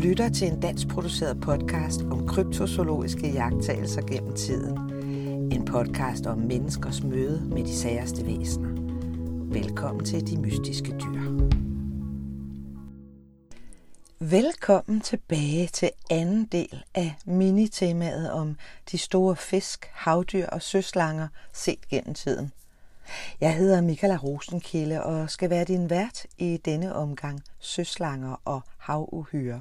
lytter til en dansk produceret podcast om kryptozoologiske jagttagelser gennem tiden. En podcast om menneskers møde med de særste væsener. Velkommen til De Mystiske Dyr. Velkommen tilbage til anden del af minitemaet om de store fisk, havdyr og søslanger set gennem tiden. Jeg hedder Michaela Rosenkilde og skal være din vært i denne omgang søslanger og havuhyre.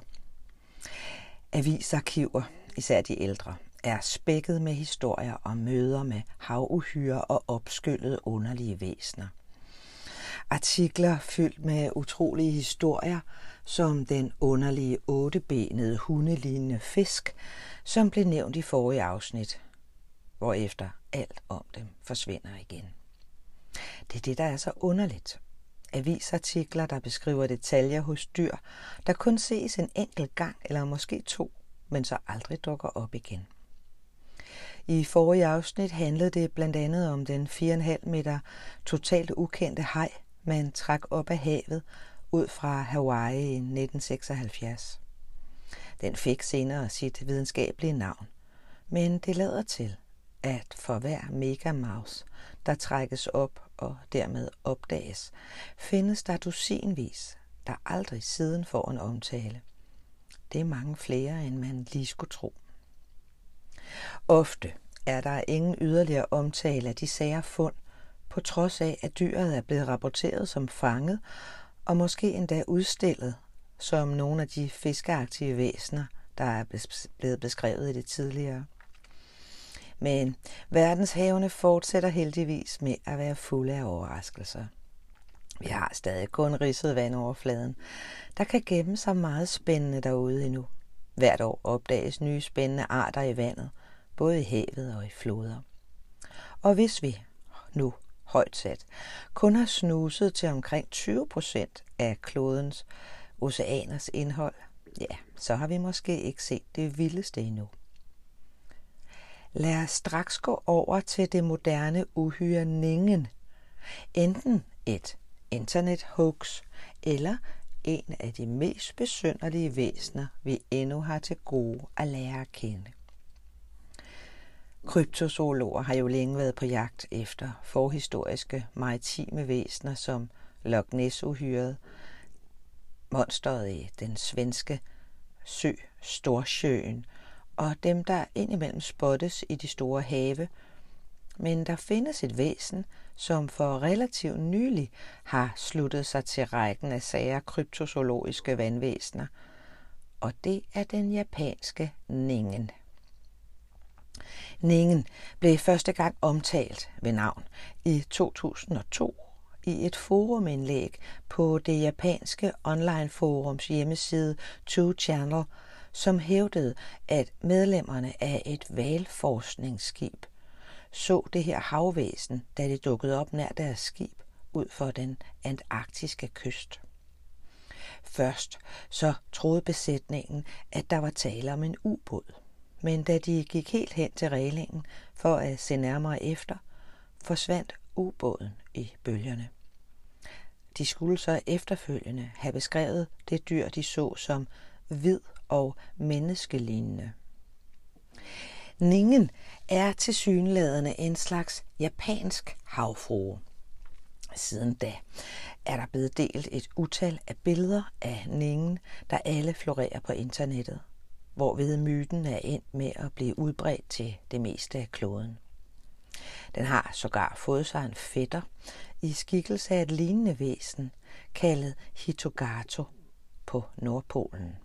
Avisarkiver, især de ældre, er spækket med historier om møder med havuhyre og opskyllede underlige væsener. Artikler fyldt med utrolige historier, som den underlige ottebenede hundelignende fisk, som blev nævnt i forrige afsnit, hvorefter alt om dem forsvinder igen. Det er det, der er så underligt. Avisartikler, der beskriver detaljer hos dyr, der kun ses en enkelt gang eller måske to, men så aldrig dukker op igen. I forrige afsnit handlede det blandt andet om den 4,5 meter totalt ukendte haj, man trak op af havet ud fra Hawaii i 1976. Den fik senere sit videnskabelige navn, men det lader til, at for hver megamouse, der trækkes op og dermed opdages, findes der dusinvis, der aldrig siden får en omtale. Det er mange flere, end man lige skulle tro. Ofte er der ingen yderligere omtale af de sager fund, på trods af, at dyret er blevet rapporteret som fanget og måske endda udstillet som nogle af de fiskeaktive væsener, der er blevet beskrevet i det tidligere. Men verdenshavene fortsætter heldigvis med at være fulde af overraskelser. Vi har stadig kun ridset vandoverfladen. Der kan gemme sig meget spændende derude endnu. Hvert år opdages nye spændende arter i vandet, både i havet og i floder. Og hvis vi nu højt sat, kun har snuset til omkring 20 procent af klodens oceaners indhold, ja, så har vi måske ikke set det vildeste endnu. Lad os straks gå over til det moderne uhyre ningen. Enten et internet hoax eller en af de mest besynderlige væsener, vi endnu har til gode at lære at kende. Kryptozoologer har jo længe været på jagt efter forhistoriske maritime væsener som Loch Ness-uhyret, monsteret i den svenske sø Storsjøen og dem, der indimellem spottes i de store have. Men der findes et væsen, som for relativt nylig har sluttet sig til rækken af sager kryptozoologiske vandvæsener, og det er den japanske ningen. Ningen blev første gang omtalt ved navn i 2002 i et forumindlæg på det japanske online-forums hjemmeside 2Channel, som hævdede, at medlemmerne af et valforskningsskib så det her havvæsen, da det dukkede op nær deres skib ud for den antarktiske kyst. Først så troede besætningen, at der var tale om en ubåd men da de gik helt hen til reglingen for at se nærmere efter, forsvandt ubåden i bølgerne. De skulle så efterfølgende have beskrevet det dyr, de så som hvid og menneskelignende. Ningen er til synlædende en slags japansk havfrue. Siden da er der blevet delt et utal af billeder af Ningen, der alle florerer på internettet hvorved myten er endt med at blive udbredt til det meste af kloden. Den har sågar fået sig en fætter i skikkelse af et lignende væsen, kaldet Hitogato på Nordpolen.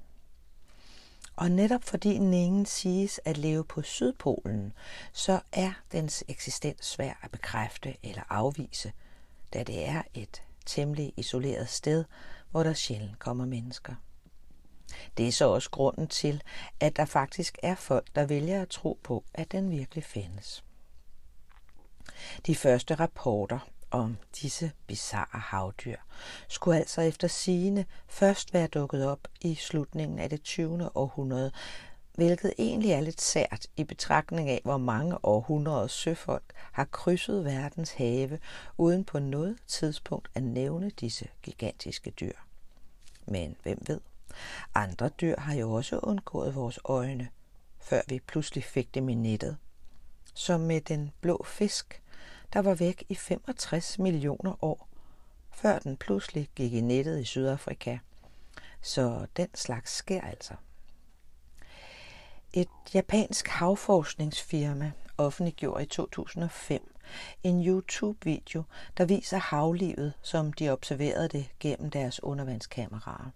Og netop fordi ningen siges at leve på Sydpolen, så er dens eksistens svær at bekræfte eller afvise, da det er et temmelig isoleret sted, hvor der sjældent kommer mennesker. Det er så også grunden til, at der faktisk er folk, der vælger at tro på, at den virkelig findes. De første rapporter om disse bizarre havdyr skulle altså efter sigende først være dukket op i slutningen af det 20. århundrede, hvilket egentlig er lidt sært i betragtning af, hvor mange århundreder søfolk har krydset verdens have, uden på noget tidspunkt at nævne disse gigantiske dyr. Men hvem ved? Andre dyr har jo også undgået vores øjne, før vi pludselig fik dem i nettet. Som med den blå fisk, der var væk i 65 millioner år, før den pludselig gik i nettet i Sydafrika. Så den slags sker altså. Et japansk havforskningsfirma offentliggjorde i 2005 en YouTube-video, der viser havlivet, som de observerede det gennem deres undervandskameraer.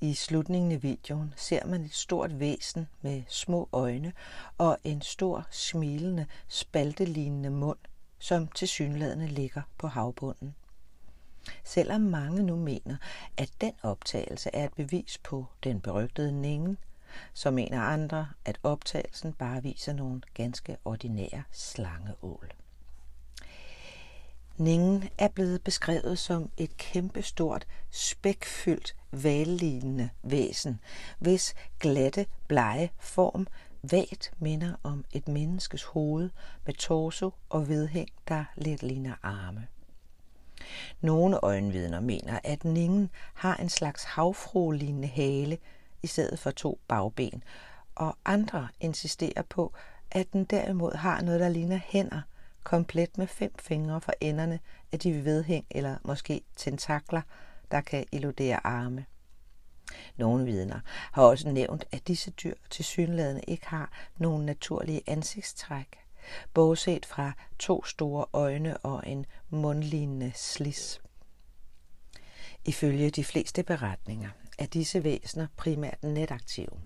I slutningen af videoen ser man et stort væsen med små øjne og en stor, smilende, spaltelignende mund, som tilsyneladende ligger på havbunden. Selvom mange nu mener, at den optagelse er et bevis på den berygtede ningen, så mener andre, at optagelsen bare viser nogle ganske ordinære slangeål. Ningen er blevet beskrevet som et kæmpestort, spækfyldt, vallignende væsen, hvis glatte, blege form vagt minder om et menneskes hoved med torso og vedhæng, der let ligner arme. Nogle øjenvidner mener, at ningen har en slags havfruelignende hale i stedet for to bagben, og andre insisterer på, at den derimod har noget, der ligner hænder, komplet med fem fingre for enderne af de vedhæng eller måske tentakler, der kan illudere arme. Nogle vidner har også nævnt, at disse dyr til synlædende ikke har nogen naturlige ansigtstræk, bortset fra to store øjne og en mundlignende slis. Ifølge de fleste beretninger er disse væsener primært netaktive.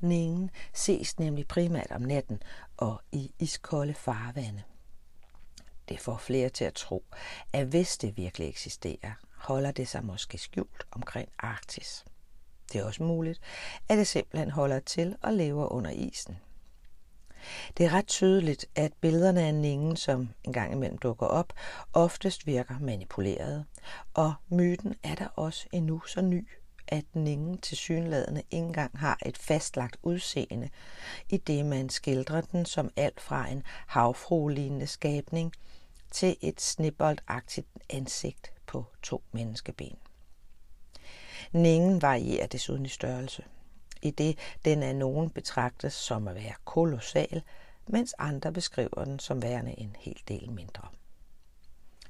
Ningen ses nemlig primært om natten og i iskolde farvande. Det får flere til at tro, at hvis det virkelig eksisterer, holder det sig måske skjult omkring Arktis. Det er også muligt, at det simpelthen holder til og lever under isen. Det er ret tydeligt, at billederne af ningen, som engang imellem dukker op, oftest virker manipuleret, og myten er der også endnu så ny, at ningen til synladende ikke engang har et fastlagt udseende, i det man skildrer den som alt fra en havfruelignende skabning til et snibboldagtigt ansigt på to menneskeben. Ningen varierer desuden i størrelse, i det den af nogen betragtes som at være kolossal, mens andre beskriver den som værende en hel del mindre.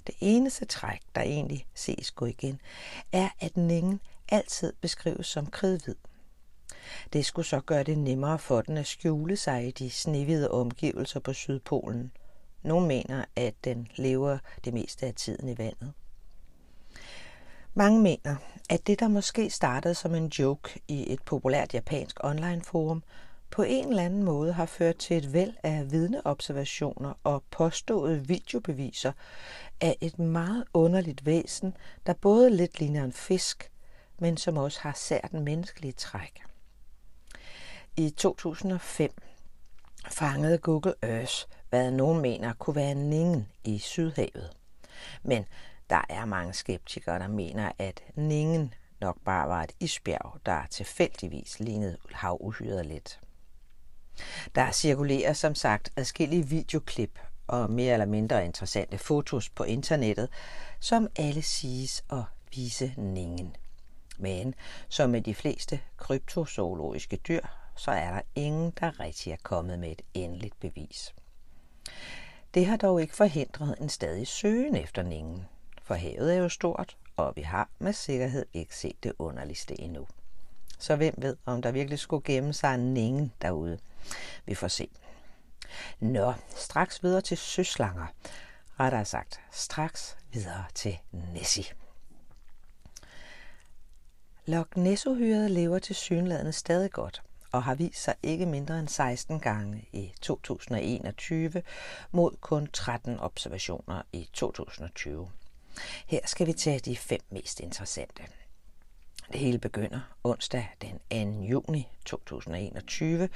Det eneste træk, der egentlig ses gå igen, er, at ningen altid beskrives som kridhvid. Det skulle så gøre det nemmere for den at skjule sig i de snehvide omgivelser på Sydpolen. Nogle mener, at den lever det meste af tiden i vandet. Mange mener, at det, der måske startede som en joke i et populært japansk online-forum, på en eller anden måde har ført til et væld af vidneobservationer og påståede videobeviser af et meget underligt væsen, der både lidt ligner en fisk, men som også har sært menneskelige træk. I 2005 fangede Google Earth, hvad nogen mener kunne være en ningen i Sydhavet. Men der er mange skeptikere, der mener, at ningen nok bare var et isbjerg, der tilfældigvis lignede havuhyret lidt. Der cirkulerer som sagt adskillige videoklip og mere eller mindre interessante fotos på internettet, som alle siges at vise ningen. Men som med de fleste kryptozoologiske dyr, så er der ingen, der rigtig er kommet med et endeligt bevis. Det har dog ikke forhindret en stadig søgen efter ningen, for havet er jo stort, og vi har med sikkerhed ikke set det underligste endnu. Så hvem ved, om der virkelig skulle gemme sig en ningen derude. Vi får se. Nå, straks videre til søslanger. Rettere sagt, straks videre til Nessie. Loch ness lever til synladende stadig godt og har vist sig ikke mindre end 16 gange i 2021 mod kun 13 observationer i 2020. Her skal vi tage de fem mest interessante. Det hele begynder onsdag den 2. juni 2021,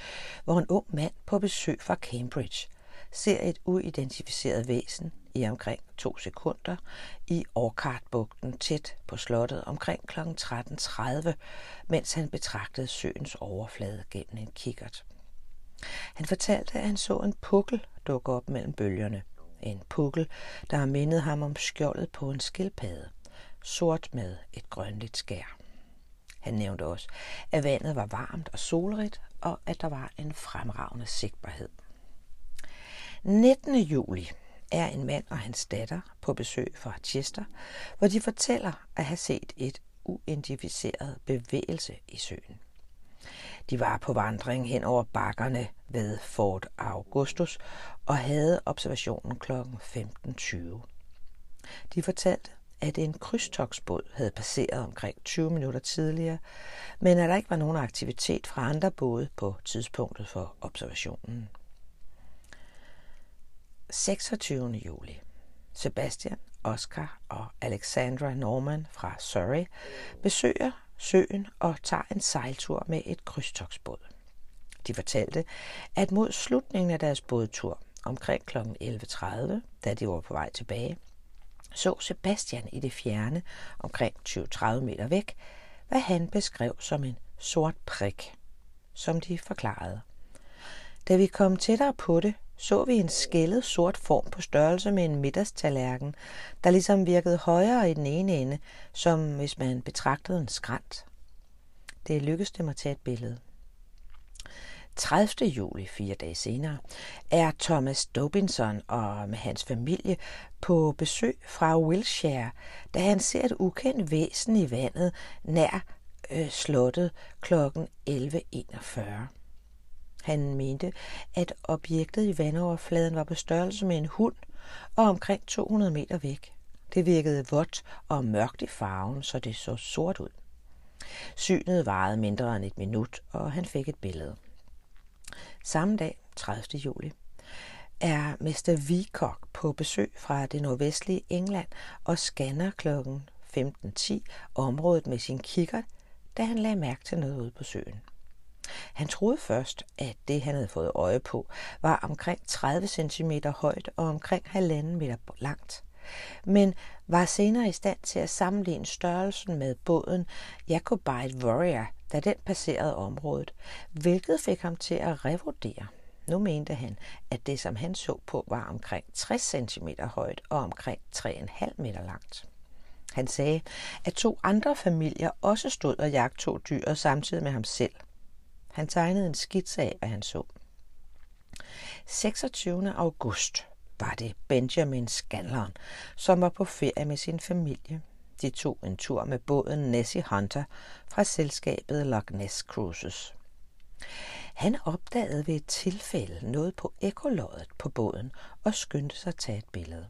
hvor en ung mand på besøg fra Cambridge ser et uidentificeret væsen i omkring to sekunder i Orchard-bugten tæt på slottet omkring kl. 13.30, mens han betragtede søens overflade gennem en kikkert. Han fortalte, at han så en pukkel dukke op mellem bølgerne. En pukkel, der har mindet ham om skjoldet på en skildpadde, sort med et grønligt skær. Han nævnte også, at vandet var varmt og solrigt, og at der var en fremragende sigtbarhed. 19. juli er en mand og hans datter på besøg fra Chester, hvor de fortæller at have set et uidentificeret bevægelse i søen. De var på vandring hen over bakkerne ved Fort Augustus og havde observationen kl. 15.20. De fortalte, at en krydstogsbåd havde passeret omkring 20 minutter tidligere, men at der ikke var nogen aktivitet fra andre både på tidspunktet for observationen. 26. juli. Sebastian, Oscar og Alexandra Norman fra Surrey besøger søen og tager en sejltur med et krydstogsbåd. De fortalte, at mod slutningen af deres bådtur, omkring kl. 11.30, da de var på vej tilbage, så Sebastian i det fjerne, omkring 20-30 meter væk, hvad han beskrev som en sort prik, som de forklarede. Da vi kom tættere på det, så vi en skældet sort form på størrelse med en middagstallerken, der ligesom virkede højere i den ene ende, som hvis man betragtede en skrant. Det lykkedes dem at tage et billede. 30. juli, fire dage senere, er Thomas Dobinson og med hans familie på besøg fra Wilshire, da han ser et ukendt væsen i vandet nær øh, slottet kl. 11.41. Han mente, at objektet i vandoverfladen var på størrelse med en hund og omkring 200 meter væk. Det virkede vådt og mørkt i farven, så det så sort ud. Synet varede mindre end et minut, og han fik et billede. Samme dag, 30. juli, er Mr. Vicock på besøg fra det nordvestlige England og scanner kl. 15.10 området med sin kikkert, da han lagde mærke til noget ude på søen. Han troede først, at det, han havde fået øje på, var omkring 30 cm højt og omkring halvanden meter langt, men var senere i stand til at sammenligne størrelsen med båden Jacobite Warrior, da den passerede området, hvilket fik ham til at revurdere. Nu mente han, at det, som han så på, var omkring 60 cm højt og omkring 3,5 meter langt. Han sagde, at to andre familier også stod og jagtog dyret samtidig med ham selv. Han tegnede en skitse af, hvad han så. 26. august var det Benjamin Scanlon, som var på ferie med sin familie. De tog en tur med båden Nessie Hunter fra selskabet Loch Ness Cruises. Han opdagede ved et tilfælde noget på ekoloddet på båden og skyndte sig at tage et billede.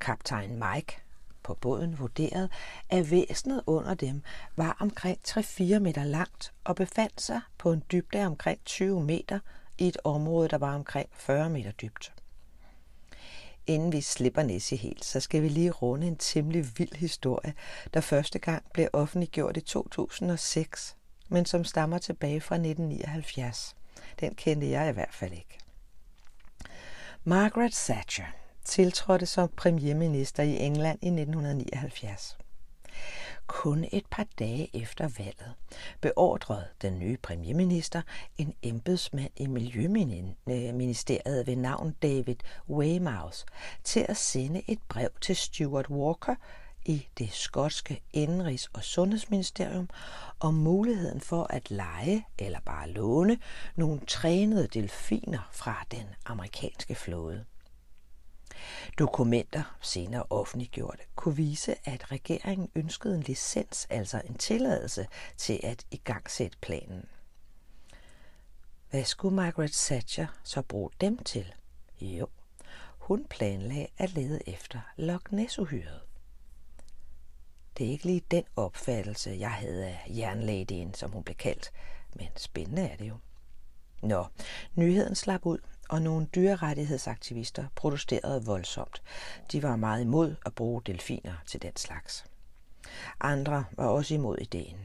Kaptajn Mike på båden vurderet, at væsenet under dem var omkring 3-4 meter langt og befandt sig på en dybde af omkring 20 meter i et område, der var omkring 40 meter dybt. Inden vi slipper Nessie helt, så skal vi lige runde en temmelig vild historie, der første gang blev offentliggjort i 2006, men som stammer tilbage fra 1979. Den kendte jeg i hvert fald ikke. Margaret Thatcher tiltrådte som premierminister i England i 1979. Kun et par dage efter valget beordrede den nye premierminister en embedsmand i Miljøministeriet ved navn David Weymouth til at sende et brev til Stuart Walker i det skotske indenrigs- og sundhedsministerium om muligheden for at lege eller bare låne nogle trænede delfiner fra den amerikanske flåde. Dokumenter, senere offentliggjorte, kunne vise, at regeringen ønskede en licens, altså en tilladelse til at igangsætte planen. Hvad skulle Margaret Thatcher så bruge dem til? Jo, hun planlagde at lede efter Loch Ness-uhyret. Det er ikke lige den opfattelse, jeg havde af jernladyen, som hun blev kaldt, men spændende er det jo. Nå, nyheden slap ud, og nogle dyrerettighedsaktivister protesterede voldsomt. De var meget imod at bruge delfiner til den slags. Andre var også imod ideen.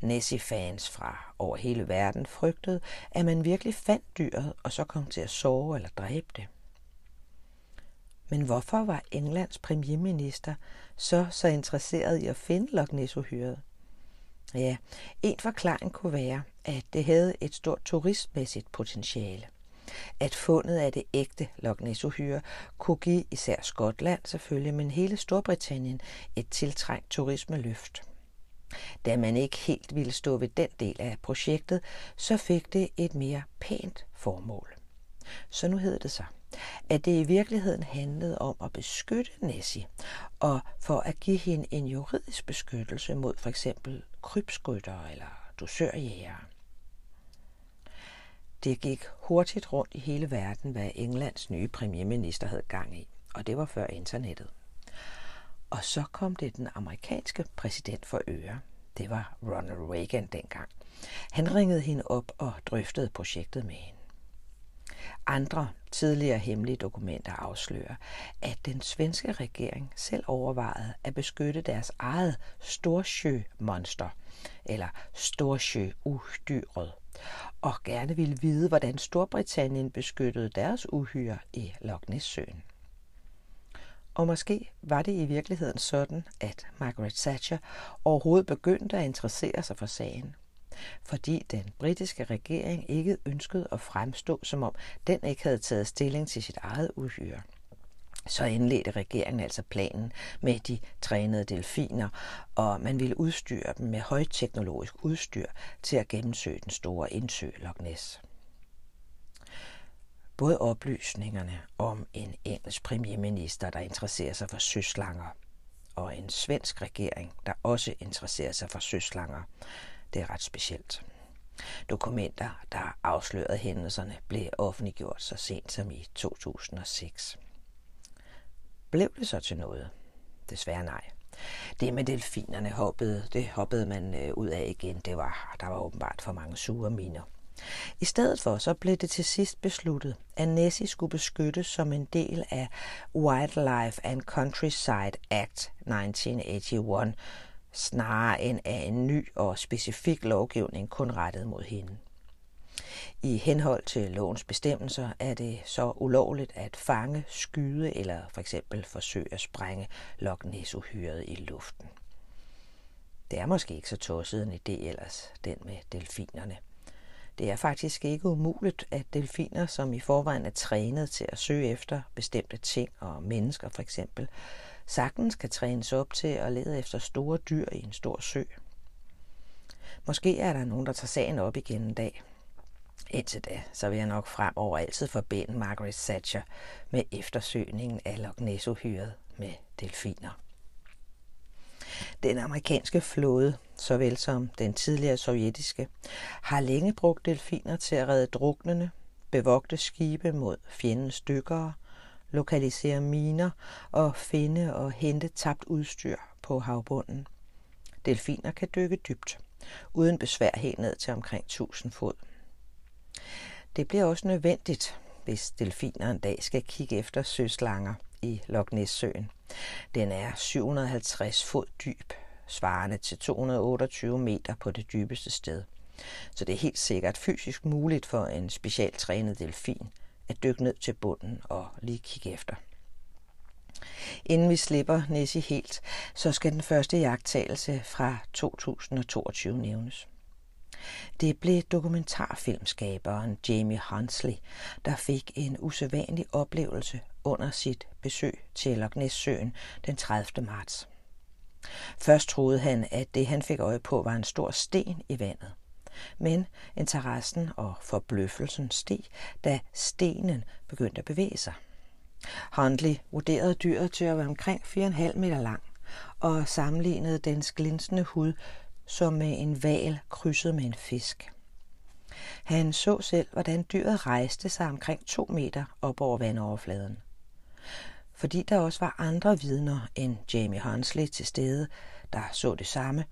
Nessie-fans fra over hele verden frygtede, at man virkelig fandt dyret og så kom til at sove eller dræbe det. Men hvorfor var Englands premierminister så så interesseret i at finde Loch ness -uhyret? Ja, en forklaring kunne være, at det havde et stort turistmæssigt potentiale at fundet af det ægte Loch ness kunne give især Skotland selvfølgelig, men hele Storbritannien et tiltrængt turismeløft. Da man ikke helt ville stå ved den del af projektet, så fik det et mere pænt formål. Så nu hedder det sig, at det i virkeligheden handlede om at beskytte Nessie, og for at give hende en juridisk beskyttelse mod for eksempel krybskytter eller dusørjægere. Det gik hurtigt rundt i hele verden, hvad Englands nye premierminister havde gang i, og det var før internettet. Og så kom det den amerikanske præsident for øre. Det var Ronald Reagan dengang. Han ringede hende op og drøftede projektet med hende. Andre tidligere hemmelige dokumenter afslører, at den svenske regering selv overvejede at beskytte deres eget Storsjø-monster, eller Storsjø-uhyret, og gerne ville vide, hvordan Storbritannien beskyttede deres uhyre i Loch Ness-søen. Og måske var det i virkeligheden sådan, at Margaret Thatcher overhovedet begyndte at interessere sig for sagen. Fordi den britiske regering ikke ønskede at fremstå, som om den ikke havde taget stilling til sit eget uhyre. Så indledte regeringen altså planen med de trænede delfiner, og man ville udstyre dem med højteknologisk udstyr til at gennemsøge den store indsø Loch Ness. Både oplysningerne om en engelsk premierminister, der interesserer sig for søslanger, og en svensk regering, der også interesserer sig for søslanger, det er ret specielt. Dokumenter, der afslørede hændelserne, blev offentliggjort så sent som i 2006. Blev det så til noget? Desværre nej. Det med delfinerne hoppede, det hoppede man øh, ud af igen. Det var, der var åbenbart for mange sure miner. I stedet for så blev det til sidst besluttet, at Nessie skulle beskyttes som en del af Wildlife and Countryside Act 1981, snarere end af en ny og specifik lovgivning kun rettet mod hende. I henhold til lovens bestemmelser er det så ulovligt at fange, skyde eller for eksempel forsøge at sprænge Loch ness i luften. Det er måske ikke så tosset en idé ellers, den med delfinerne. Det er faktisk ikke umuligt, at delfiner, som i forvejen er trænet til at søge efter bestemte ting og mennesker for eksempel, sagtens kan trænes op til at lede efter store dyr i en stor sø. Måske er der nogen, der tager sagen op igen en dag. Indtil da, så vil jeg nok fremover altid forbinde Margaret Thatcher med eftersøgningen af Loch ness med delfiner. Den amerikanske flåde, såvel som den tidligere sovjetiske, har længe brugt delfiner til at redde druknende, bevogte skibe mod fjendens dykkere, lokalisere miner og finde og hente tabt udstyr på havbunden. Delfiner kan dykke dybt, uden besvær helt ned til omkring 1000 fod. Det bliver også nødvendigt, hvis delfiner en dag skal kigge efter søslanger i Loch Ness-søen. Den er 750 fod dyb, svarende til 228 meter på det dybeste sted. Så det er helt sikkert fysisk muligt for en specialtrænet delfin at dykke ned til bunden og lige kigge efter. Inden vi slipper Nessie helt, så skal den første jagttagelse fra 2022 nævnes. Det blev dokumentarfilmskaberen Jamie Hunsley, der fik en usædvanlig oplevelse under sit besøg til Loch Ness-søen den 30. marts. Først troede han, at det han fik øje på var en stor sten i vandet. Men interessen og forbløffelsen steg, da stenen begyndte at bevæge sig. Huntley vurderede dyret til at være omkring 4,5 meter lang og sammenlignede dens glinsende hud som med en val krydset med en fisk. Han så selv, hvordan dyret rejste sig omkring to meter op over vandoverfladen. Fordi der også var andre vidner end Jamie Hunsley til stede, der så det samme,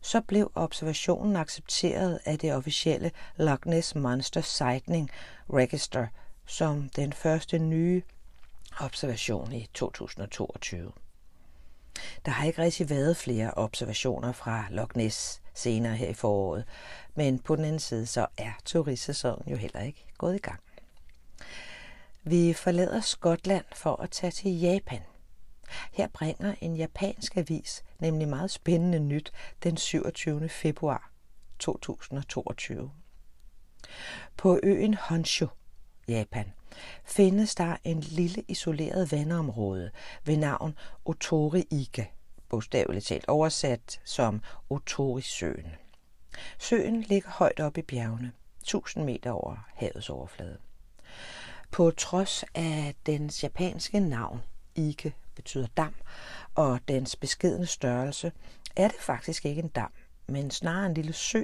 så blev observationen accepteret af det officielle Loch Ness Monster Sighting Register som den første nye observation i 2022. Der har ikke rigtig været flere observationer fra Loch Ness senere her i foråret, men på den anden side så er turistsæsonen jo heller ikke gået i gang. Vi forlader Skotland for at tage til Japan. Her bringer en japansk avis nemlig meget spændende nyt den 27. februar 2022. På øen Honshu, Japan, findes der en lille isoleret vandområde ved navn Otori Ike bogstaveligt talt oversat som Otorisøen. Søen ligger højt oppe i bjergene, 1000 meter over havets overflade. På trods af dens japanske navn, Ike betyder dam, og dens beskedende størrelse, er det faktisk ikke en dam, men snarere en lille sø,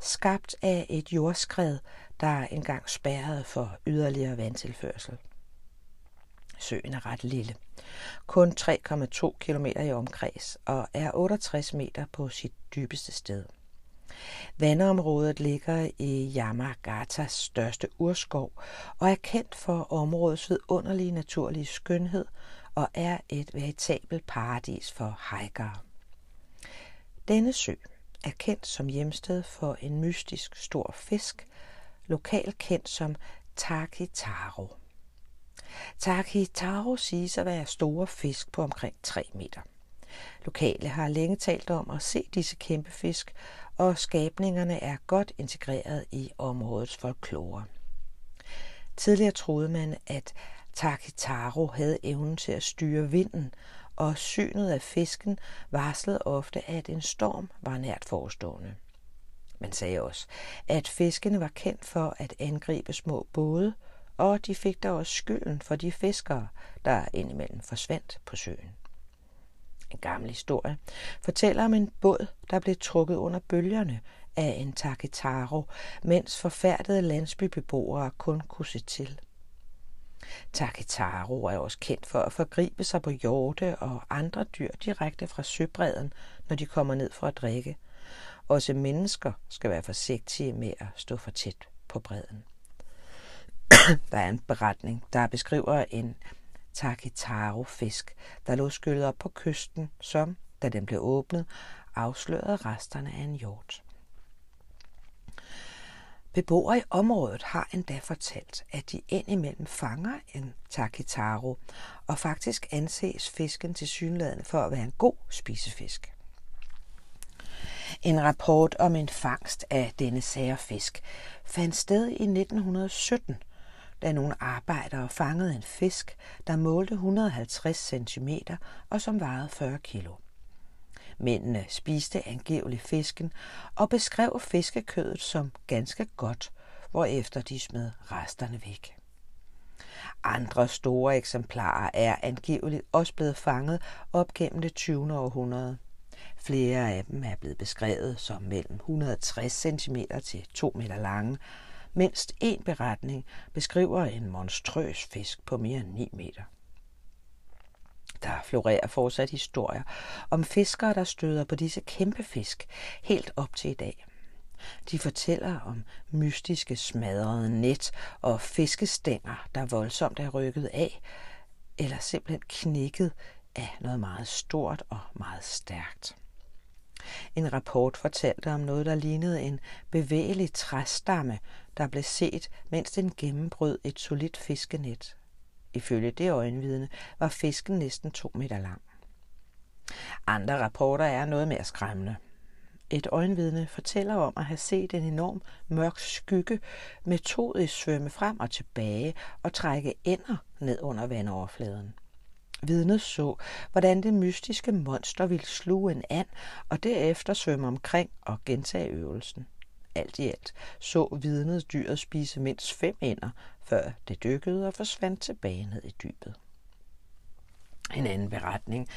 skabt af et jordskred, der engang spærrede for yderligere vandtilførsel. Søen er ret lille. Kun 3,2 km i omkreds og er 68 meter på sit dybeste sted. Vandområdet ligger i Yamagatas største urskov og er kendt for områdets vidunderlige naturlige skønhed og er et veritabelt paradis for hikere. Denne sø er kendt som hjemsted for en mystisk stor fisk, lokalt kendt som Takitaro. Takitaro siges at være store fisk på omkring 3 meter. Lokale har længe talt om at se disse kæmpe fisk, og skabningerne er godt integreret i områdets folklore. Tidligere troede man, at Takitaro havde evnen til at styre vinden, og synet af fisken varslede ofte, at en storm var nært forestående. Man sagde også, at fiskene var kendt for at angribe små både, og de fik da også skylden for de fiskere, der indimellem forsvandt på søen. En gammel historie fortæller om en båd, der blev trukket under bølgerne af en taketaro, mens forfærdede landsbybeboere kun kunne se til. Taketaro er også kendt for at forgribe sig på hjorte og andre dyr direkte fra søbredden, når de kommer ned for at drikke. Også mennesker skal være forsigtige med at stå for tæt på bredden. der er en beretning, der beskriver en taketaro-fisk, der lå skyllet op på kysten, som, da den blev åbnet, afslørede resterne af en hjort. Beboere i området har endda fortalt, at de indimellem fanger en takitaro, og faktisk anses fisken til synlædende for at være en god spisefisk. En rapport om en fangst af denne sære fisk fandt sted i 1917, da nogle arbejdere fangede en fisk, der målte 150 cm og som vejede 40 kg. Mændene spiste angiveligt fisken og beskrev fiskekødet som ganske godt, hvorefter de smed resterne væk. Andre store eksemplarer er angiveligt også blevet fanget op gennem det 20. århundrede. Flere af dem er blevet beskrevet som mellem 160 cm til 2 meter lange, Mindst en beretning beskriver en monstrøs fisk på mere end 9 meter. Der florerer fortsat historier om fiskere, der støder på disse kæmpe fisk helt op til i dag. De fortæller om mystiske smadrede net og fiskestænger, der voldsomt er rykket af, eller simpelthen knækket af noget meget stort og meget stærkt. En rapport fortalte om noget, der lignede en bevægelig træstamme, der blev set, mens den gennembrød et solidt fiskenet. Ifølge det øjenvidne var fisken næsten to meter lang. Andre rapporter er noget mere skræmmende. Et øjenvidne fortæller om at have set en enorm mørk skygge metodisk svømme frem og tilbage og trække ender ned under vandoverfladen. Vidnet så, hvordan det mystiske monster ville sluge en and og derefter svømme omkring og gentage øvelsen. Alt i alt så vidnet dyret spise mindst fem ender, før det dykkede og forsvandt tilbage ned i dybet. En anden beretning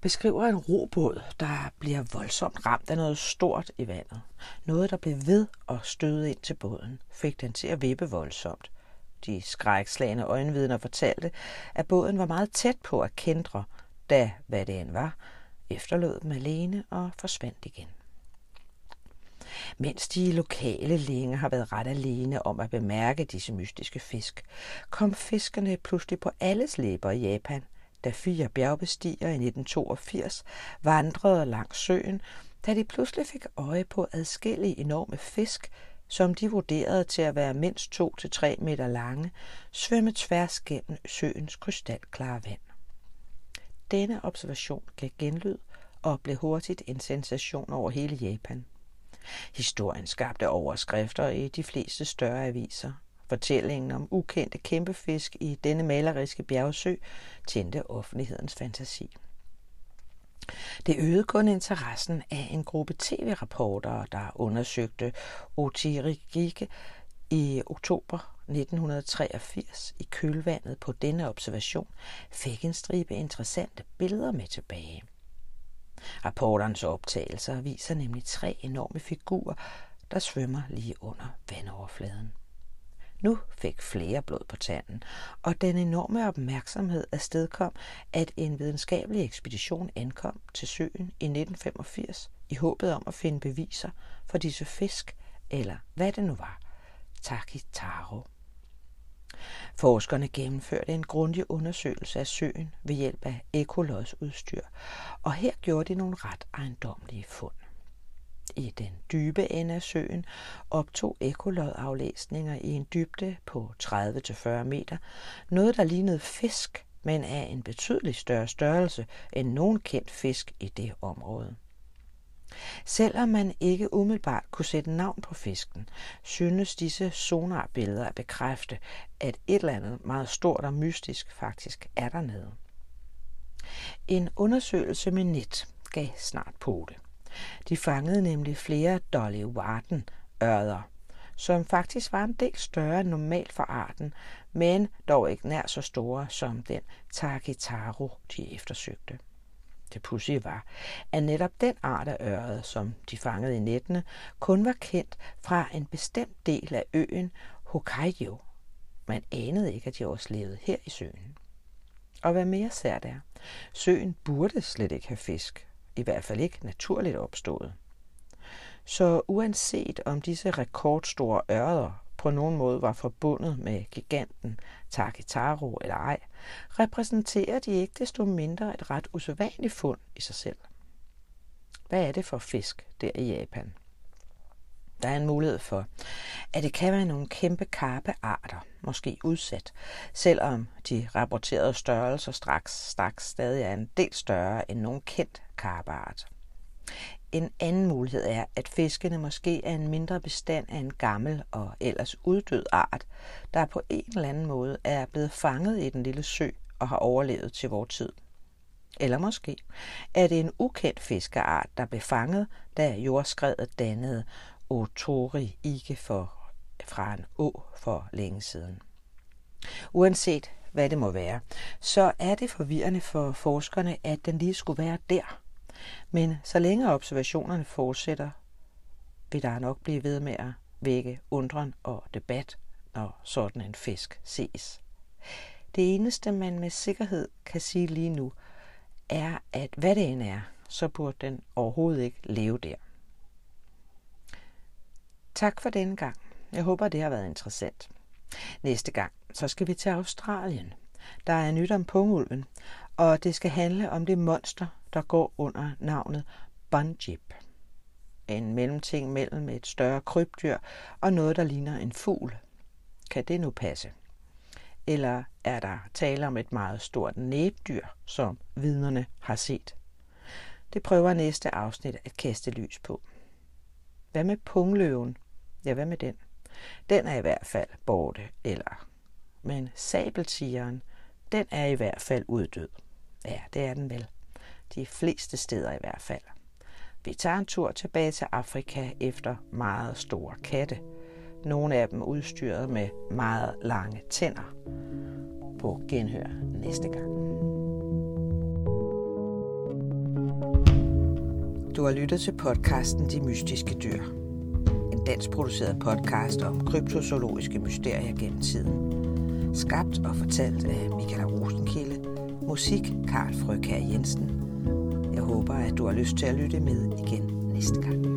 beskriver en robåd, der bliver voldsomt ramt af noget stort i vandet. Noget, der blev ved og støde ind til båden, fik den til at vippe voldsomt. De skrækslagende øjenvidner fortalte, at båden var meget tæt på at kendre, da, hvad det end var, efterlod dem alene og forsvandt igen. Mens de lokale længe har været ret alene om at bemærke disse mystiske fisk, kom fiskerne pludselig på alles læber i Japan, da fire bjergbestigere i 1982 vandrede langs søen, da de pludselig fik øje på adskillige enorme fisk, som de vurderede til at være mindst 2-3 meter lange, svømme tværs gennem søens krystalklare vand. Denne observation gav genlyd og blev hurtigt en sensation over hele Japan. Historien skabte overskrifter i de fleste større aviser. Fortællingen om ukendte kæmpefisk i denne maleriske bjergsø tændte offentlighedens fantasi. Det øgede kun interessen af en gruppe tv-rapportere, der undersøgte Otirigike i oktober 1983 i kølvandet på denne observation fik en stribe interessante billeder med tilbage. Rapporternes optagelser viser nemlig tre enorme figurer, der svømmer lige under vandoverfladen. Nu fik flere blod på tanden, og den enorme opmærksomhed afstedkom, at en videnskabelig ekspedition ankom til søen i 1985 i håbet om at finde beviser for disse fisk, eller hvad det nu var, Takitaro. Forskerne gennemførte en grundig undersøgelse af søen ved hjælp af ekolodsudstyr, og her gjorde de nogle ret ejendomlige fund. I den dybe ende af søen optog ekolodaflæsninger i en dybde på 30-40 meter noget, der lignede fisk, men af en betydelig større størrelse end nogen kendt fisk i det område. Selvom man ikke umiddelbart kunne sætte navn på fisken, synes disse sonarbilleder at bekræfte, at et eller andet meget stort og mystisk faktisk er dernede. En undersøgelse med net gav snart på det. De fangede nemlig flere Dolly Warden ørder, som faktisk var en del større end normalt for arten, men dog ikke nær så store som den Takitaro, de eftersøgte. Det pudsige var, at netop den art af øret, som de fangede i nettene, kun var kendt fra en bestemt del af øen Hokkaido. Man anede ikke, at de også levede her i søen. Og hvad mere sært er, søen burde slet ikke have fisk, i hvert fald ikke naturligt opstået. Så uanset om disse rekordstore ørder på nogen måde var forbundet med giganten Takitaro eller ej, repræsenterer de ikke desto mindre et ret usædvanligt fund i sig selv. Hvad er det for fisk der i Japan? Der er en mulighed for, at det kan være nogle kæmpe karpearter, måske udsat, selvom de rapporterede størrelser straks, straks stadig er en del større end nogen kendt karpeart. En anden mulighed er, at fiskene måske er en mindre bestand af en gammel og ellers uddød art, der på en eller anden måde er blevet fanget i den lille sø og har overlevet til vor tid. Eller måske er det en ukendt fiskeart, der blev fanget, da jordskredet dannede Otori ikke for, fra en å for længe siden. Uanset hvad det må være, så er det forvirrende for forskerne, at den lige skulle være der. Men så længe observationerne fortsætter, vil der nok blive ved med at vække undren og debat, når sådan en fisk ses. Det eneste, man med sikkerhed kan sige lige nu, er, at hvad det end er, så burde den overhovedet ikke leve der. Tak for denne gang. Jeg håber, det har været interessant. Næste gang, så skal vi til Australien. Der er nyt om pungulven, og det skal handle om det monster, der går under navnet Bunjip. En mellemting mellem et større krybdyr og noget, der ligner en fugl. Kan det nu passe? Eller er der tale om et meget stort næbdyr, som vidnerne har set? Det prøver næste afsnit at kaste lys på. Hvad med pungløven? Ja, hvad med den? Den er i hvert fald borte, eller... Men sabeltigeren, den er i hvert fald uddød. Ja, det er den vel. De fleste steder i hvert fald. Vi tager en tur tilbage til Afrika efter meget store katte. Nogle af dem udstyret med meget lange tænder. På genhør næste gang. Du har lyttet til podcasten De Mystiske Dyr. En dansk produceret podcast om kryptozoologiske mysterier gennem tiden. Skabt og fortalt af Michael Rosenkilde. Musik Karl Frøkær Jensen. Håber, at du har lyst til at lytte med igen næste gang.